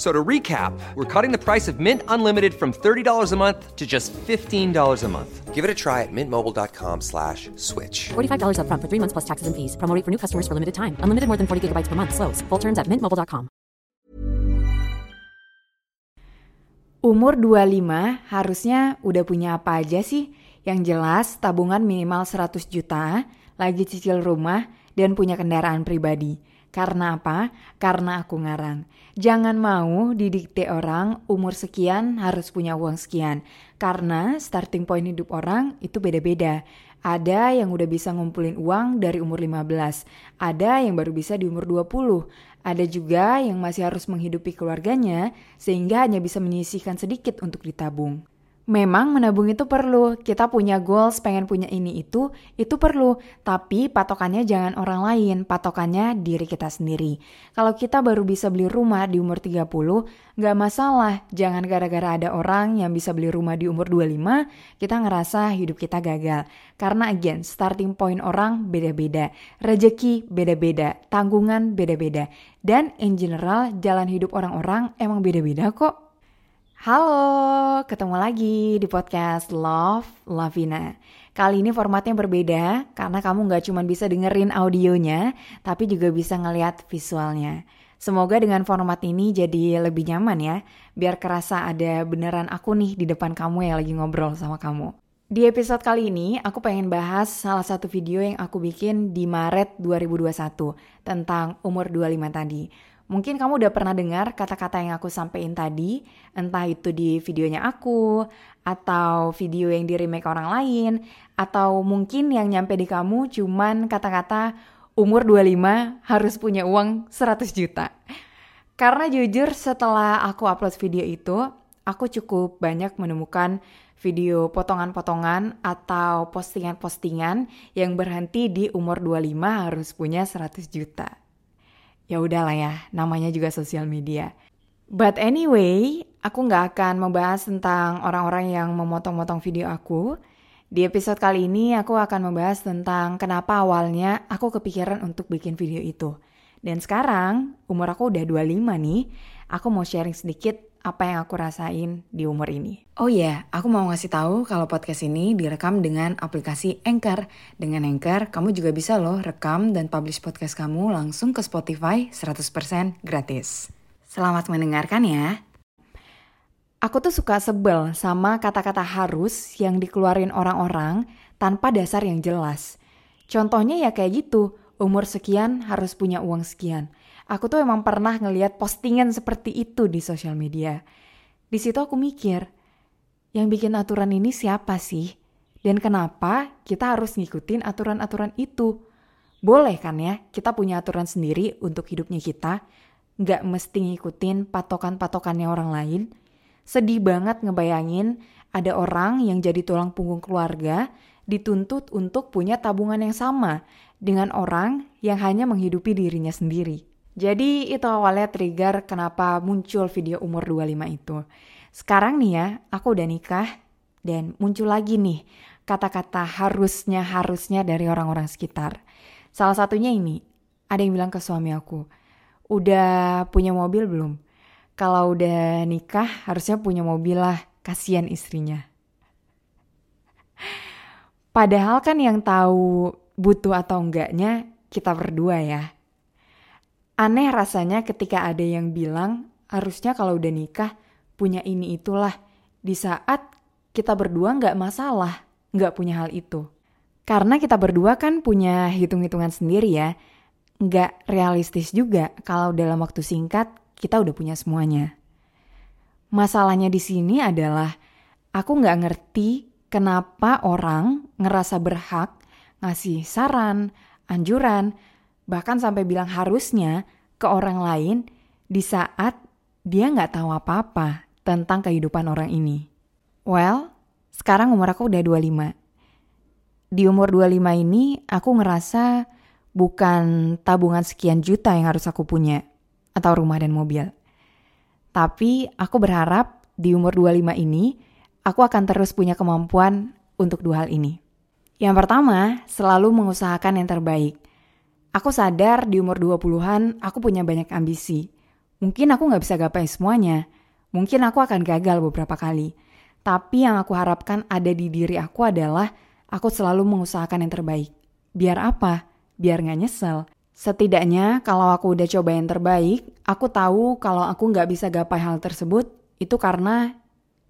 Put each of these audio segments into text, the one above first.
So to recap, we're cutting the price of Mint Unlimited from $30 a month to just $15 a month. Give it a try at mintmobile.com slash switch. $45 upfront for three months plus taxes and fees. Promo rate for new customers for limited time. Unlimited more than 40 gigabytes per month. Slows. Full terms at mintmobile.com. Umur 25 harusnya udah punya apa aja sih? Yang jelas tabungan minimal 100 juta, lagi cicil rumah, dan punya kendaraan pribadi. Karena apa? Karena aku ngarang. Jangan mau didikte orang umur sekian harus punya uang sekian. Karena starting point hidup orang itu beda-beda. Ada yang udah bisa ngumpulin uang dari umur 15, ada yang baru bisa di umur 20, ada juga yang masih harus menghidupi keluarganya sehingga hanya bisa menyisihkan sedikit untuk ditabung. Memang menabung itu perlu, kita punya goals pengen punya ini itu, itu perlu. Tapi patokannya jangan orang lain, patokannya diri kita sendiri. Kalau kita baru bisa beli rumah di umur 30, nggak masalah. Jangan gara-gara ada orang yang bisa beli rumah di umur 25, kita ngerasa hidup kita gagal. Karena again, starting point orang beda-beda. Rezeki beda-beda, tanggungan beda-beda. Dan in general, jalan hidup orang-orang emang beda-beda kok. Halo, ketemu lagi di podcast Love Lavina. Kali ini formatnya berbeda karena kamu nggak cuma bisa dengerin audionya, tapi juga bisa ngeliat visualnya. Semoga dengan format ini jadi lebih nyaman ya, biar kerasa ada beneran aku nih di depan kamu yang lagi ngobrol sama kamu. Di episode kali ini, aku pengen bahas salah satu video yang aku bikin di Maret 2021 tentang umur 25 tadi. Mungkin kamu udah pernah dengar kata-kata yang aku sampaikan tadi, entah itu di videonya aku, atau video yang di remake orang lain, atau mungkin yang nyampe di kamu cuman kata-kata umur 25 harus punya uang 100 juta. Karena jujur setelah aku upload video itu, aku cukup banyak menemukan video potongan-potongan atau postingan-postingan yang berhenti di umur 25 harus punya 100 juta ya udahlah ya, namanya juga sosial media. But anyway, aku nggak akan membahas tentang orang-orang yang memotong-motong video aku. Di episode kali ini aku akan membahas tentang kenapa awalnya aku kepikiran untuk bikin video itu. Dan sekarang, umur aku udah 25 nih, aku mau sharing sedikit apa yang aku rasain di umur ini. Oh iya, yeah, aku mau ngasih tahu kalau podcast ini direkam dengan aplikasi Anchor. Dengan Anchor, kamu juga bisa loh rekam dan publish podcast kamu langsung ke Spotify 100% gratis. Selamat mendengarkan ya. Aku tuh suka sebel sama kata-kata harus yang dikeluarin orang-orang tanpa dasar yang jelas. Contohnya ya kayak gitu, umur sekian harus punya uang sekian. Aku tuh emang pernah ngeliat postingan seperti itu di sosial media. Di situ aku mikir, yang bikin aturan ini siapa sih? Dan kenapa kita harus ngikutin aturan-aturan itu? Boleh kan ya, kita punya aturan sendiri untuk hidupnya kita, nggak mesti ngikutin patokan-patokannya orang lain. Sedih banget ngebayangin ada orang yang jadi tulang punggung keluarga dituntut untuk punya tabungan yang sama dengan orang yang hanya menghidupi dirinya sendiri. Jadi itu awalnya trigger kenapa muncul video umur 25 itu. Sekarang nih ya, aku udah nikah dan muncul lagi nih kata-kata harusnya-harusnya dari orang-orang sekitar. Salah satunya ini, ada yang bilang ke suami aku, udah punya mobil belum? Kalau udah nikah harusnya punya mobil lah, kasihan istrinya. Padahal kan yang tahu butuh atau enggaknya kita berdua ya. Aneh rasanya ketika ada yang bilang harusnya kalau udah nikah punya ini itulah. Di saat kita berdua nggak masalah, nggak punya hal itu. Karena kita berdua kan punya hitung-hitungan sendiri ya. Nggak realistis juga kalau dalam waktu singkat kita udah punya semuanya. Masalahnya di sini adalah aku nggak ngerti kenapa orang ngerasa berhak ngasih saran, anjuran, bahkan sampai bilang harusnya ke orang lain di saat dia nggak tahu apa-apa tentang kehidupan orang ini. Well, sekarang umur aku udah 25. Di umur 25 ini aku ngerasa bukan tabungan sekian juta yang harus aku punya. atau rumah dan mobil. Tapi aku berharap di umur 25 ini, aku akan terus punya kemampuan untuk dua hal ini. Yang pertama, selalu mengusahakan yang terbaik. Aku sadar di umur 20-an aku punya banyak ambisi. Mungkin aku nggak bisa gapai semuanya. Mungkin aku akan gagal beberapa kali. Tapi yang aku harapkan ada di diri aku adalah aku selalu mengusahakan yang terbaik. Biar apa? Biar nggak nyesel. Setidaknya kalau aku udah coba yang terbaik, aku tahu kalau aku nggak bisa gapai hal tersebut, itu karena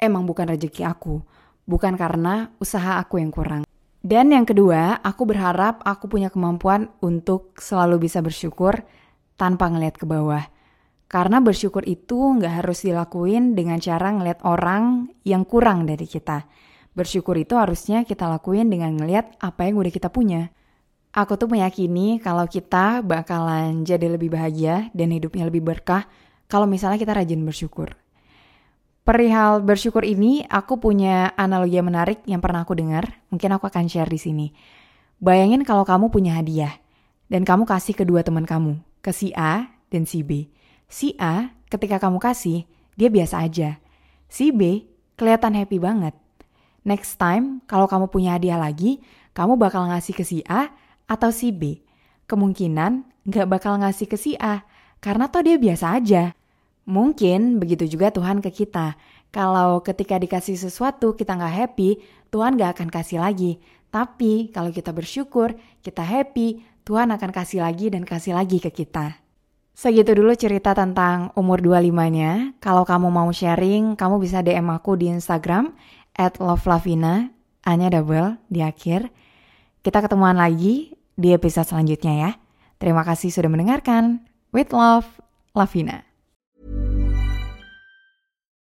emang bukan rezeki aku. Bukan karena usaha aku yang kurang. Dan yang kedua, aku berharap aku punya kemampuan untuk selalu bisa bersyukur tanpa ngeliat ke bawah. Karena bersyukur itu nggak harus dilakuin dengan cara ngeliat orang yang kurang dari kita. Bersyukur itu harusnya kita lakuin dengan ngeliat apa yang udah kita punya. Aku tuh meyakini kalau kita bakalan jadi lebih bahagia dan hidupnya lebih berkah kalau misalnya kita rajin bersyukur. Perihal bersyukur ini, aku punya analogi yang menarik yang pernah aku dengar. Mungkin aku akan share di sini. Bayangin kalau kamu punya hadiah dan kamu kasih kedua teman kamu, ke si A dan si B. Si A, ketika kamu kasih, dia biasa aja. Si B, kelihatan happy banget. Next time, kalau kamu punya hadiah lagi, kamu bakal ngasih ke si A atau si B. Kemungkinan nggak bakal ngasih ke si A, karena toh dia biasa aja. Mungkin begitu juga Tuhan ke kita. Kalau ketika dikasih sesuatu kita nggak happy, Tuhan nggak akan kasih lagi. Tapi kalau kita bersyukur, kita happy, Tuhan akan kasih lagi dan kasih lagi ke kita. Segitu dulu cerita tentang umur 25-nya. Kalau kamu mau sharing, kamu bisa DM aku di Instagram at lovelavina, hanya double di akhir. Kita ketemuan lagi di episode selanjutnya ya. Terima kasih sudah mendengarkan. With love, Lavina.